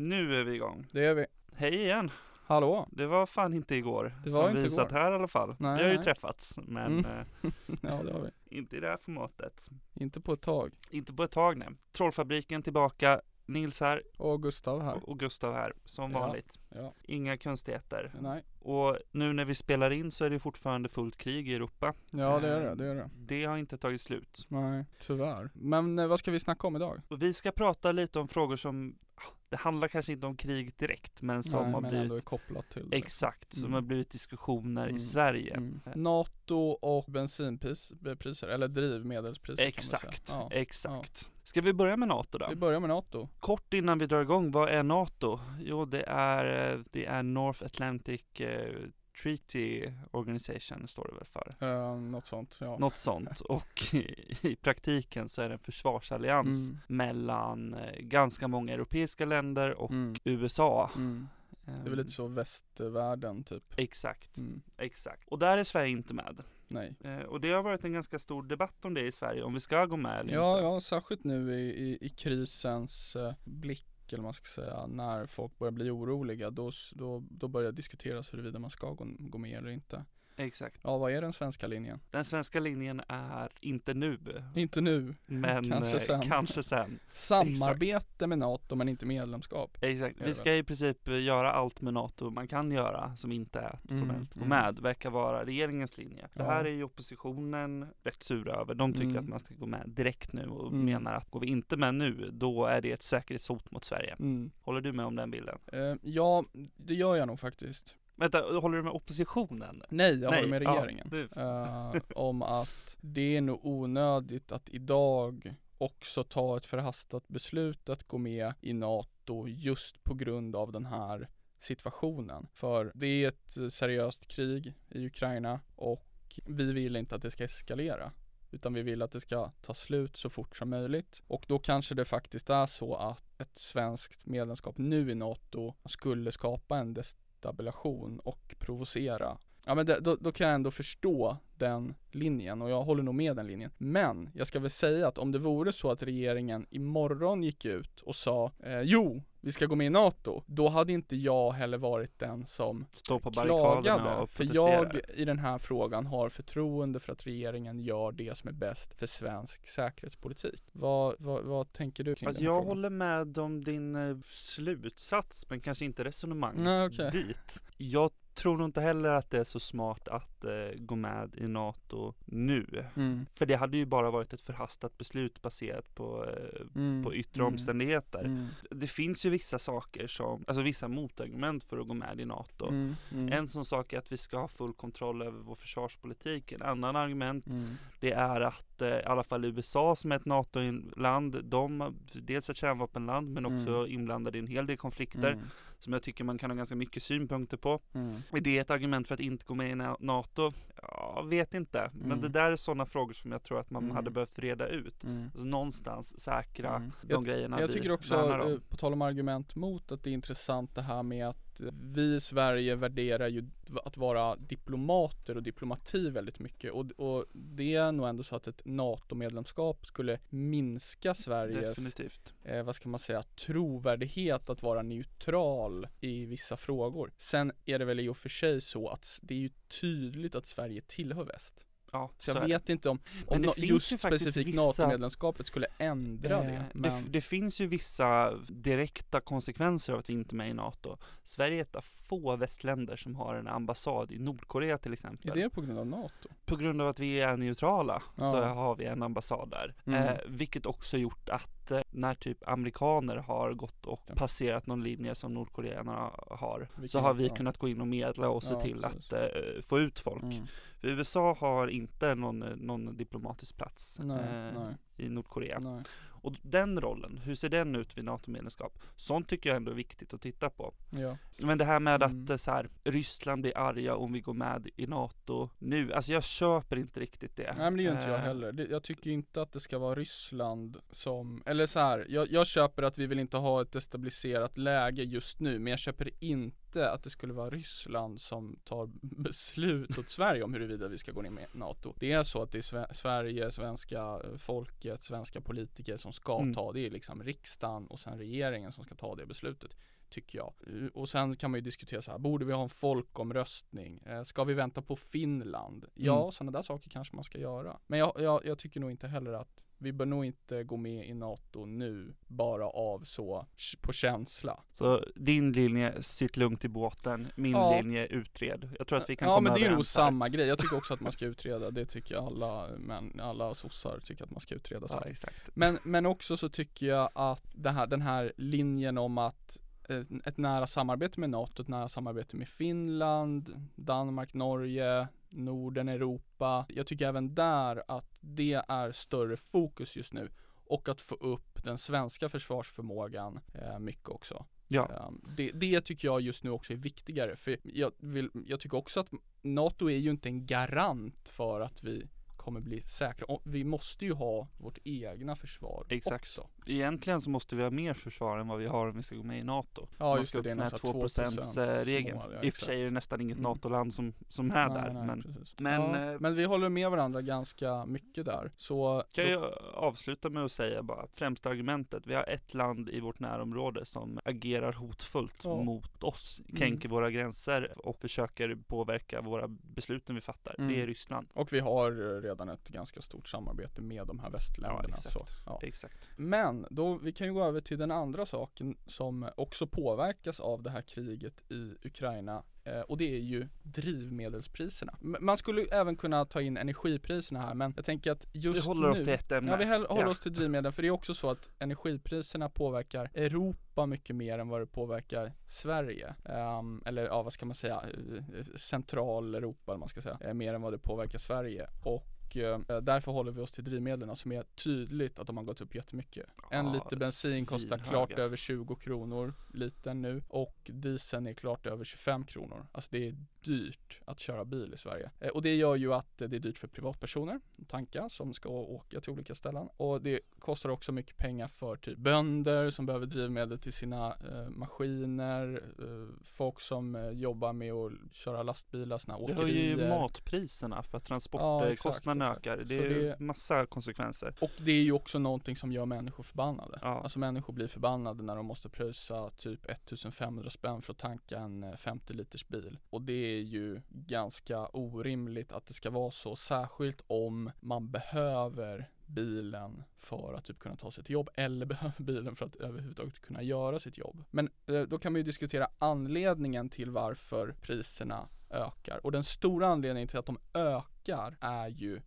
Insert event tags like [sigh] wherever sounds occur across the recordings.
Nu är vi igång. Det är vi. Hej igen. Hallå? Det var fan inte igår. Det var som inte vi satt här i alla fall. Nej, vi har ju nej. träffats, men Mm. eh, [laughs] Ja det har vi. inte i det här formatet. Inte på ett tag. Inte på ett tag nej. Trollfabriken tillbaka. Nils här Och Gustav här. och- Gustav här, som Ja. vanligt. Ja. Inga konstigheter. Nej. Och nu när vi spelar in så är det fortfarande fullt krig i Europa. Ja det är Eh, det, det är det. Det har inte tagit slut. Nej, tyvärr. Men eh, vad ska vi snacka om idag? Och vi ska prata lite om frågor som, det handlar kanske inte om krig direkt, men som Nej, har men blivit ändå är kopplat till det. Exakt, som Mm. har blivit diskussioner Mm. i Sverige. Mm. NATO och bensinpriser, eller drivmedelspriser Exakt. Ja. exakt. Ska vi börja med NATO då? Vi börjar med NATO. Kort innan vi drar igång, vad är NATO? Jo, det är, eh, det är North Atlantic eh, Treaty Organization, står det väl för. Uh, något sånt, ja. Något sånt. [laughs] Och i praktiken så är det en försvarsallians Mm. mellan eh, ganska många europeiska länder och Mm. USA. Mm. Det är väl lite så västvärlden typ. Exakt, Mm. exakt. Och där är Sverige inte med. Nej. Eh, och det har varit en ganska stor debatt om det i Sverige, om vi ska gå med eller Ja, inte. ja, särskilt nu i, i, i krisens eh, blick eller man ska säga, när folk börjar bli oroliga, då, då, då börjar diskuteras huruvida man ska gå, gå med eller inte. Exakt. Ja, vad är den svenska linjen? Den svenska linjen är inte nu, Inte nu, men Kanske eh, sen. kanske sen. [laughs] samarbete med NATO men inte medlemskap. Exakt. Vi ska i princip eh, göra allt med NATO man kan göra som inte är att Mm, formellt gå mm. med, verkar vara regeringens linje. Det här är ju oppositionen rätt sura över. De tycker Mm. att man ska gå med direkt nu och Mm. menar att går vi inte med nu, då är det ett säkerhetshot mot Sverige. Mm. Håller du med om den bilden? Eh, ja, det gör jag nog faktiskt. Vänta, håller du med oppositionen? Nej, jag Nej, håller med ja, regeringen. du- Eh, [laughs] om att det är nog onödigt att idag också ta ett förhastat beslut att gå med i NATO just på grund av den här situationen. För det är ett seriöst krig i Ukraina och vi vill inte att det ska eskalera. Utan vi vill att det ska ta slut så fort som möjligt. Och då kanske det faktiskt är så att ett svenskt medlemskap nu i NATO skulle skapa en tabulation och provocera. Ja men det, då, då kan jag ändå förstå den linjen och jag håller nog med den linjen. Men jag ska väl säga att om det vore så att regeringen imorgon gick ut och sa eh, jo, vi ska gå med i NATO, då hade inte jag heller varit den som Stå på klagade. och För jag i den här frågan har förtroende för att regeringen gör det som är bäst för svensk säkerhetspolitik. Vad, vad, vad tänker du kring Alltså den jag frågan? håller med om din eh, slutsats, men kanske inte resonemanget Nej, okej. dit. Jag tror nog inte heller att det är så smart att eh, gå med i NATO nu. Mm. För det hade ju bara varit ett förhastat beslut baserat på, eh, Mm. på yttre Mm. omständigheter. Mm. Det finns ju vissa saker som, alltså vissa motargument för att gå med i NATO. Mm. Mm. En sån sak är att vi ska ha full kontroll över vår försvarspolitik. En annan argument det är att eh, i alla fall USA som är ett NATO-land, de, dels ett kärnvapenland men också inblandade i en hel del konflikter. Som jag tycker man kan ha ganska mycket synpunkter på. Mm. Är det ett argument för att inte gå med i Na- NATO? Ja, vet inte. Men Mm. det där är sådana frågor som jag tror att man Mm. hade behövt reda ut. Mm. Alltså någonstans säkra Mm. de Jag- grejerna Jag vi tycker också, eh, på tal om argument mot, att det är intressant det här med att vi i Sverige värderar ju att vara diplomater och diplomati väldigt mycket och, och det är nog ändå så att ett NATO-medlemskap skulle minska Sveriges, Definitivt. eh, vad ska man säga, trovärdighet att vara neutral i vissa frågor. Sen är det väl i och för sig så att det är ju tydligt att Sverige tillhör väst. Ja, Så jag är det. vet inte om, om det no, finns just specifikt vissa- NATO-medlemskapet skulle ändra Eh, det. det, Men, f- det finns ju vissa direkta konsekvenser av att vi inte är med i NATO. Sverige är ett av få västländer som har en ambassad i Nordkorea till exempel. är det på grund av NATO? På grund av att vi är neutrala Ja. så har vi en ambassad där. Mm. Eh, vilket också gjort att eh, när typ amerikaner har gått och Ja. passerat någon linje som nordkoreanerna har Vilket- så har vi ja. kunnat gå in och medla och se Ja, till precis. att eh, få ut folk. Mm. USA har inte någon, eh, någon diplomatisk plats Nej, eh, nej, i Nordkorea. nej. Och den rollen, hur ser den ut vid NATO-medlemskap? Sånt tycker jag ändå är viktigt att titta på. Ja. Men det här med Mm. att eh, så här, Ryssland blir arga om vi går med i NATO nu, alltså jag köper inte riktigt det. Nej men det gör inte jag Eh, heller. Jag tycker inte att det ska vara Ryssland som, eller så här, jag, jag köper att vi vill inte ha ett destabiliserat läge just nu, men jag köper inte inte att det skulle vara Ryssland som tar beslut åt Sverige om huruvida vi ska gå ner med NATO. Det är så att det är Sve- Sverige, svenska folket, svenska politiker som ska Mm. ta det. är liksom riksdagen och sen regeringen som ska ta det beslutet. Tycker jag. Och sen kan man ju diskutera så här, borde vi ha en folkomröstning? Eh, ska vi vänta på Finland? Ja, Mm. sådana där saker kanske man ska göra. Men jag, jag, jag tycker nog inte heller att vi bör nog inte gå med i NATO nu bara av så på känsla. Så din linje, sitt lugnt i båten. Min Ja. linje, utred. Jag tror att vi kan ja komma men det är nog överens samma grej. Jag tycker också att man ska utreda. Det tycker alla, men alla sossar tycker att man ska utreda Ja, saker. exakt. Men, men också så tycker jag att här, den här linjen om att ett nära samarbete med NATO, ett nära samarbete med Finland, Danmark, Norge, Norden, Europa. Jag tycker även där att det är större fokus just nu och att få upp den svenska försvarsförmågan eh, mycket också. Ja, Um, det, det tycker jag just nu också är viktigare för jag, vill, jag tycker också att NATO är ju inte en garant för att vi kommer bli säkra. Vi måste ju ha vårt egna försvar Exakt. också. egentligen så måste vi ha mer försvar än vad vi har om vi ska gå med i NATO. Ja just det, det är sån här 2% regeln. mål, ja, I och för sig är det nästan inget Mm. NATO-land som, som är där. Nej, nej, men men, ja, eh, men vi håller med varandra ganska mycket där. Så kan jag avsluta med att säga bara främsta argumentet. Vi har ett land i vårt närområde som agerar hotfullt Ja. mot oss, Mm. kränker våra gränser och försöker påverka våra besluten vi fattar. Mm. Det är Ryssland. och vi har eh, redan ett ganska stort samarbete med de här västländerna. Ja, exakt. så, ja. Exakt. Men då, vi kan ju gå över till den andra saken som också påverkas av det här kriget i Ukraina eh, och det är ju drivmedelspriserna. Man skulle även kunna ta in energipriserna här men jag tänker att just Vi håller oss nu, till ett ämne. Ja vi håller Ja. oss till drivmedel för det är också så att energipriserna påverkar Europa mycket mer än vad det påverkar Sverige. Ehm, eller ja vad ska man säga, eh, centraleuropa eller vad man ska säga, eh, mer än vad det påverkar Sverige. Och eh, därför håller vi oss till drivmedlen som är tydligt att de har gått upp jättemycket. En liter bensin kostar klart över 20 kronor litern nu och dieseln är klart över 25 kronor. Alltså det är dyrt att köra bil i Sverige. Eh, och det gör ju att eh, det är dyrt för privatpersoner att tanka som ska åka till olika ställen. Och det kostar också mycket pengar för typ bönder som behöver drivmedel till sina eh, maskiner, eh, folk som eh, jobbar med att köra lastbilar, såna Det höjer ju åkerier. matpriserna för att Ja, transportkostnaderna exakt. ökar. Det är ju det- massa konsekvenser. Och det är ju också någonting som gör människor förbannade. Ja. Alltså människor blir förbannade när de måste pröjsa typ 1500 spänn för att tanka en eh, 50 liters bil. Och det är ju ganska orimligt att det ska vara så, särskilt om man behöver bilen för att typ kunna ta sig till jobb eller [laughs] behöver bilen för att överhuvudtaget kunna göra sitt jobb. Men eh, då kan man ju diskutera anledningen till varför priserna ökar. Och den stora anledningen till att de ökar är ju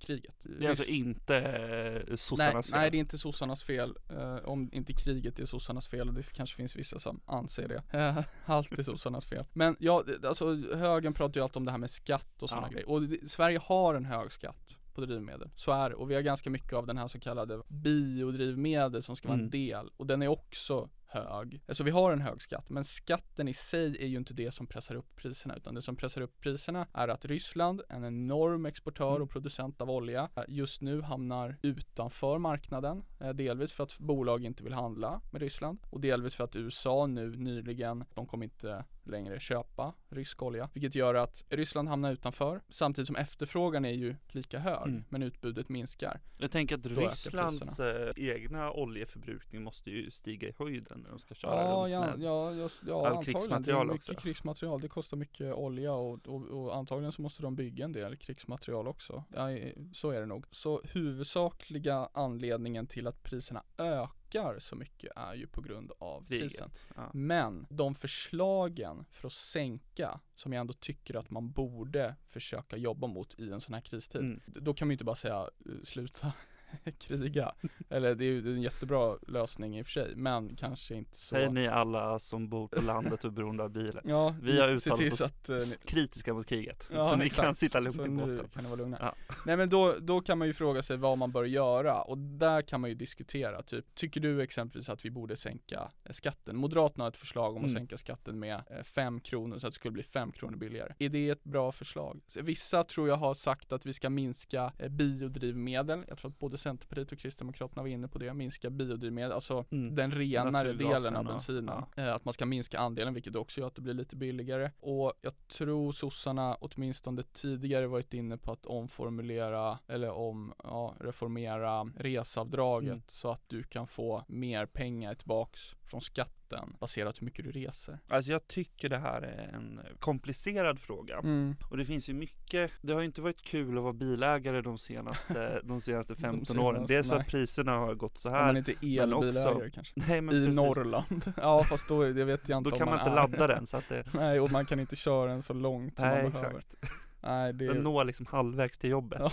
kriget. Det är alltså inte eh, Nej, sossarnas fel. nej, det är inte sossarnas fel. Eh, om inte kriget är sossarnas fel och det kanske finns vissa som anser det. Eh, [laughs] allt är sossarnas fel. Men ja, alltså högern pratar ju alltid om det här med skatt och sådana Ja. grejer. Och det, Sverige har en hög skatt på drivmedel. Så är det. Och vi har ganska mycket av den här så kallade biodrivmedel som ska vara en Mm. del. Och den är också hög. Alltså vi har en hög skatt, men skatten i sig är ju inte det som pressar upp priserna, utan det som pressar upp priserna är att Ryssland, en enorm exportör Mm. och producent av olja, eh, just nu hamnar utanför marknaden. eh, Delvis för att bolag inte vill handla med Ryssland och delvis för att USA nu nyligen, de kommer inte längre köpa rysk olja, vilket gör att Ryssland hamnar utanför samtidigt som efterfrågan är ju lika hög, Mm. men utbudet minskar. Jag tänker att Då Rysslands eh, egna oljeförbrukning måste ju stiga i höjden när de ska köra Ja, runt ja, med. ja, ja, ja All krigsmaterial det är mycket också. krigsmaterial. Det kostar mycket olja och, och, och antagligen så måste de bygga en del krigsmaterial också. Ja, så är det nog. Så huvudsakliga anledningen till att priserna ökar så mycket är ju på grund av Kriget. krisen. Ja. Men de förslagen för att sänka, som jag ändå tycker att man borde försöka jobba mot i en sån här kristid. Mm. Då kan man ju inte bara säga eh, sluta [laughs] kriga. Eller det är ju en jättebra lösning i och för sig, men kanske inte så. Hej ni alla som bor på landet och är beroende av bilen. Ja, Vi har uttalat oss att, eh, ni- kritiska mot kriget. Ja, så ni exakt. kan sitta lugnt så i båten. kan ni vara lugna. Ja. Nej men då, då kan man ju fråga sig vad man bör göra och där kan man ju diskutera, typ, tycker du exempelvis att vi borde sänka eh, skatten? Moderaterna har ett förslag om att Mm. sänka skatten med 5 kronor så att det skulle bli 5 kronor billigare. Är det ett bra förslag? Vissa tror jag har sagt att vi ska minska eh, biodrivmedel. Jag tror att både Centerpartiet och Kristdemokraterna var inne på det, minska biodrivmedel, alltså Mm. den renare delen av bensinen. Eh, Att man ska minska andelen, vilket också gör att det blir lite billigare. Och jag tror sossarna åtminstone tidigare varit inne på att omformulera, eller om, ja, reformera reseavdraget Mm. så att du kan få mer pengar tillbaks från skatten baserat hur mycket du reser. Alltså jag tycker det här är en komplicerad fråga. Mm. Och det finns ju mycket, det har ju inte varit kul att vara bilägare de senaste, [laughs] de senaste 15 senaste, åren. Dels för att priserna har gått så man här. inte är men också- elbilägare kanske. Nej men I precis. Norrland. [laughs] ja fast då, det vet jag inte Då kan man inte är. ladda den så att det, [laughs] Nej och man kan inte köra den så långt som nej man behöver. exakt. Nej det Den når liksom halvvägs till jobbet. Ja.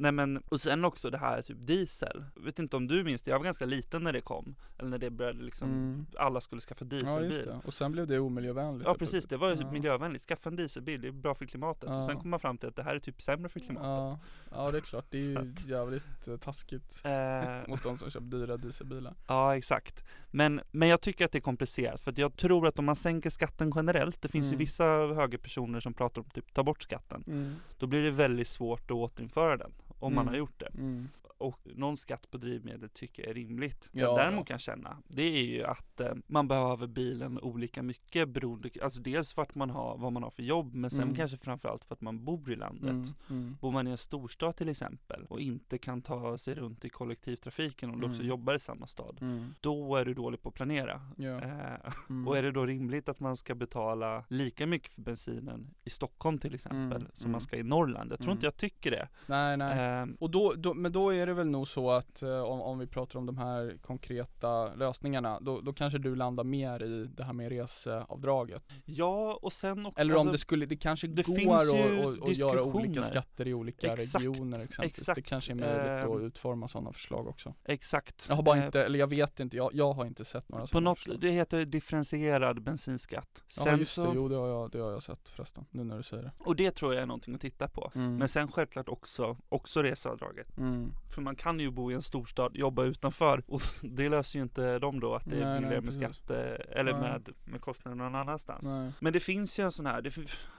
Nej men, och sen också det här typ diesel. Jag vet inte om du minns det, jag var ganska liten när det kom. Eller när det började liksom, Mm. alla skulle skaffa ja dieselbil. just det. Och sen blev det omiljövänligt. Ja precis, det var ju typ Ja. miljövänligt. Skaffa en dieselbil, det är bra för klimatet. Ja. Och sen kom man fram till att det här är typ sämre för klimatet. Ja, ja det är klart, det är ju jävligt eh, taskigt Eh, [laughs] mot de som köper dyra dieselbilar. ja exakt. Men, men jag tycker att det är komplicerat. För jag tror att om man sänker skatten generellt, det finns ju Mm. vissa högerpersoner som pratar om typ ta bort skatten. Mm. Då blir det väldigt svårt att återinföra den. Om man Mm. har gjort det. Mm. Och någon skatt på drivmedel tycker jag är rimligt. Ja, jag däremot ja. kan känna, det är ju att eh, man behöver bilen olika mycket beroende, alltså dels att man har, vad man har för jobb, men sen Mm. kanske framförallt för att man bor i landet. Mm. Mm. Bor man i en storstad till exempel och inte kan ta sig runt i kollektivtrafiken om du också Mm. jobbar i samma stad, Mm. då är du dålig på att planera. Ja. Eh, och är det då rimligt att man ska betala lika mycket för bensinen i Stockholm till exempel, som man ska i Norrland? Jag tror inte jag tycker det. Nej nej. Eh, Och då, då, men då är det väl nog så att eh, om, om vi pratar om de här konkreta lösningarna, då, då kanske du landar mer i det här med reseavdraget. ja, och sen också Eller om alltså, det skulle, det kanske det går att, göra olika skatter i olika Exakt, regioner exempelvis. Det exakt. kanske är möjligt att Ehm, utforma sådana förslag också. Exakt. Jag har bara Eh, inte, eller jag vet inte, jag, jag har inte sett några På sådana något, förslag. det heter differentierad bensinskatt. Ja just så, det, jo det har, jag, det har jag sett förresten, nu när du säger det. och det tror jag är någonting att titta på. Mm. Men sen självklart också, också reseavdraget. Mm. För man kan ju bo i en storstad, jobba utanför och [laughs] det löser ju inte de då att det är Nej, nej, billigare med skatt eh, eller Nej. med, med kostnader någon annanstans. Nej. Men det finns ju en sån här, det,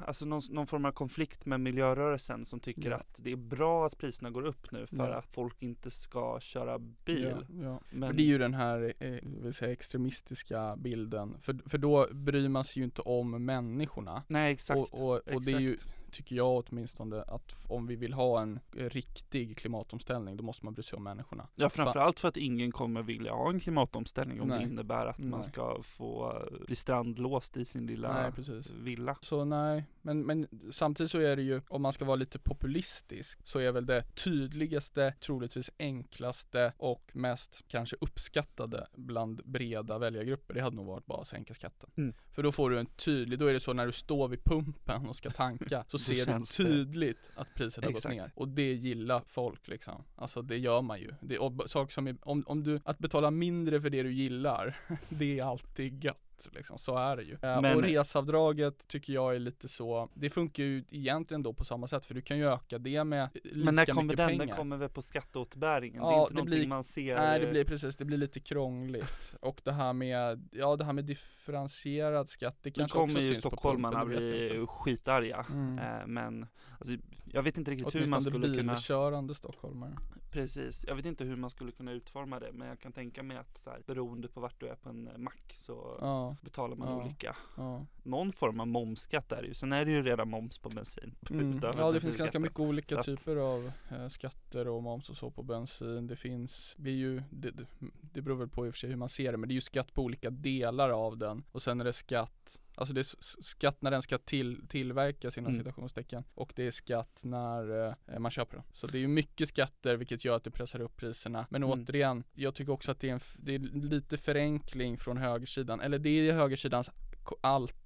alltså någon, någon form av konflikt med miljörörelsen som tycker Ja. att det är bra att priserna går upp nu för Ja. att folk inte ska köra bil. Ja. Men det är ju den här, eh, vill säga extremistiska bilden. För, för då bryr man sig ju inte om människorna. Nej exakt. Och, och, och det är ju, exakt. Tycker jag åtminstone, att om vi vill ha en eh, riktig klimatomställning, då måste man bry sig om människorna. Ja framförallt för att ingen kommer vilja ha en klimatomställning om Nej. det innebär att man Nej. ska få eh, bli strandlåst i sin lilla Nej, villa. Så nej, men, men samtidigt så är det ju, om man ska vara lite populistisk, så är väl det tydligaste, troligtvis enklaste och mest kanske uppskattade bland breda väljargrupper, det hade nog varit bara att sänka skatten. Mm. För då får du en tydlig, då är det så när du står vid pumpen och ska tanka, [laughs] så ser du tydligt att priset har gått ner. Och det gillar folk liksom. Alltså det gör man ju. Det, och saker som är, om, om du, att betala mindre för det du gillar, [laughs] det är alltid gött. Liksom, så är det ju. Eh, Men- och resavdraget tycker jag är lite så, det funkar ju egentligen då på samma sätt för du kan ju öka det med lika Men när kommer den? pengar. Den kommer väl på skatteåterbäringen? det är Ja, inte det någonting blir- man ser Nej det eh, blir precis, det blir lite krångligt. [laughs] Och det här med, ja det här med differentierad skatt, det kanske kommer också ju syns på stockholmarna det vet jag bli skitarga. Mm. Eh, men alltså, jag vet inte riktigt hur man Åtminstone skulle kunna bilkörande stockholmare. Precis, jag vet inte hur man skulle kunna utforma det men jag kan tänka mig att så här, beroende på vart du är på en mack så Ja, betalar man Ja. olika. ja. Någon form av momsskatt är det ju. Sen är det ju redan moms på bensin. [laughs] Mm. Ja det finns ganska mycket olika att- typer av eh, skatter och moms och så på bensin. Det finns, det är ju, det, det- det beror väl på i och för sig hur man ser det, men det är ju skatt på olika delar av den. Och sen är det skatt, alltså det är skatt när den ska till, tillverkas inom Mm. citationstecken. Och det är skatt när eh, man köper den. Så det är ju mycket skatter vilket gör att det pressar upp priserna. Men Mm. återigen, jag tycker också att det är, en, det är lite förenkling från högersidan. Eller det är högersidans ko-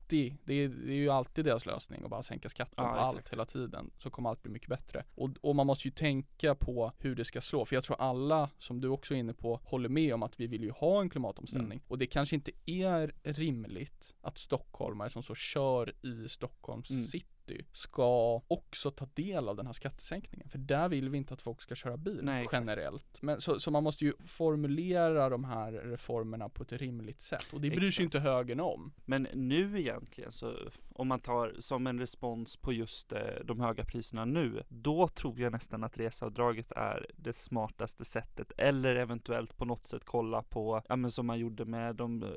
alltid, det är, det är ju alltid deras lösning att bara sänka skatten Ja, på allt exakt. hela tiden. Så kommer allt bli mycket bättre. Och, och man måste ju tänka på hur det ska slå. För jag tror alla, som du också är inne på, håller med om att vi vill ju ha en klimatomställning. Mm. Och det kanske inte är rimligt att stockholmare som så kör i Stockholms Mm. city ska också ta del av den här skattesänkningen. För där vill vi inte att folk ska köra bil Nej, generellt. Men så, så man måste ju formulera de här reformerna på ett rimligt sätt. Och det bryr sig Exakt. ju inte högern om. Men nu egentligen egentligen. Så om man tar som en respons på just eh, de höga priserna nu, då tror jag nästan att reseavdraget är det smartaste sättet. Eller eventuellt på något sätt kolla på, ja men som man gjorde med, de, eh,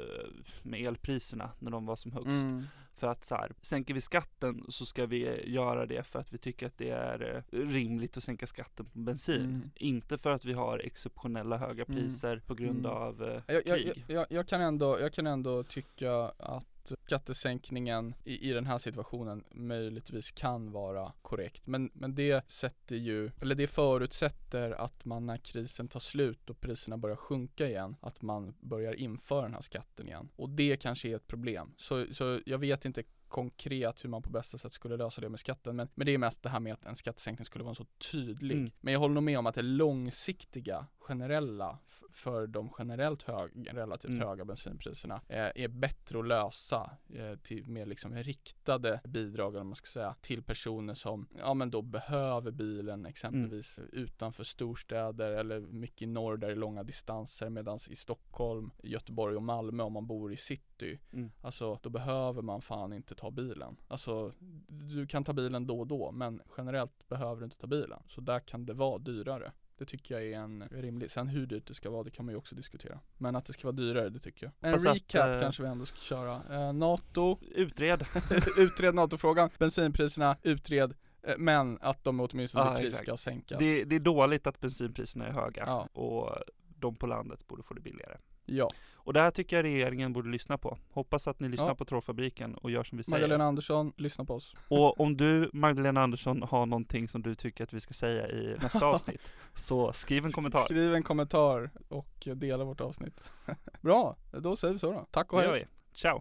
med elpriserna när de var som högst. Mm. För att så här, sänker vi skatten så ska vi göra det för att vi tycker att det är eh, rimligt att sänka skatten på bensin. Mm. Inte för att vi har exceptionella höga Mm. priser på grund Mm. av eh, Jag, jag, krig. jag, jag, kan ändå, jag kan ändå tycka att skattesänkningen i, i den här situationen möjligtvis kan vara korrekt. Men, men det sätter ju, eller det förutsätter att man när krisen tar slut och priserna börjar sjunka igen, att man börjar införa den här skatten igen. Och det kanske är ett problem. Så, så jag vet inte konkret hur man på bästa sätt skulle lösa det med skatten. Men, men det är mest det här med att en skattesänkning skulle vara så tydlig. Mm. Men jag håller nog med om att det långsiktiga, generella, för de generellt hög, relativt Mm. höga bensinpriserna eh, är bättre att lösa eh, till mer liksom riktade bidrag, eller man ska säga, till personer som, ja men då behöver bilen exempelvis Mm. utanför storstäder eller mycket i norr där det är långa distanser medan i Stockholm, Göteborg och Malmö om man bor i city Mm. Alltså då behöver man fan inte ta bilen. Alltså du kan ta bilen då och då men generellt behöver du inte ta bilen. Så där kan det vara dyrare. Det tycker jag är en rimlig. Sen hur dyrt det ska vara det kan man ju också diskutera. Men att det ska vara dyrare det tycker jag. En Hoppas att, recap eh, kanske vi ändå ska köra. Eh, NATO, Utred. [laughs] utred NATO-frågan. Bensinpriserna, utred. eh, Men att de åtminstone exakt. ska sänkas. Det, det är dåligt att bensinpriserna är höga Ja. och de på landet borde få det billigare. Ja. Och det här tycker jag regeringen borde lyssna på. Hoppas att ni lyssnar Ja. på Trådfabriken och gör som vi säger. Magdalena Andersson, lyssna på oss. Och om du, Magdalena Andersson, har någonting som du tycker att vi ska säga i nästa [laughs] avsnitt, så skriv en kommentar. Skriv en kommentar och dela vårt avsnitt. [laughs] Bra, då säger vi så då. Tack och Det hej. gör vi. Ciao!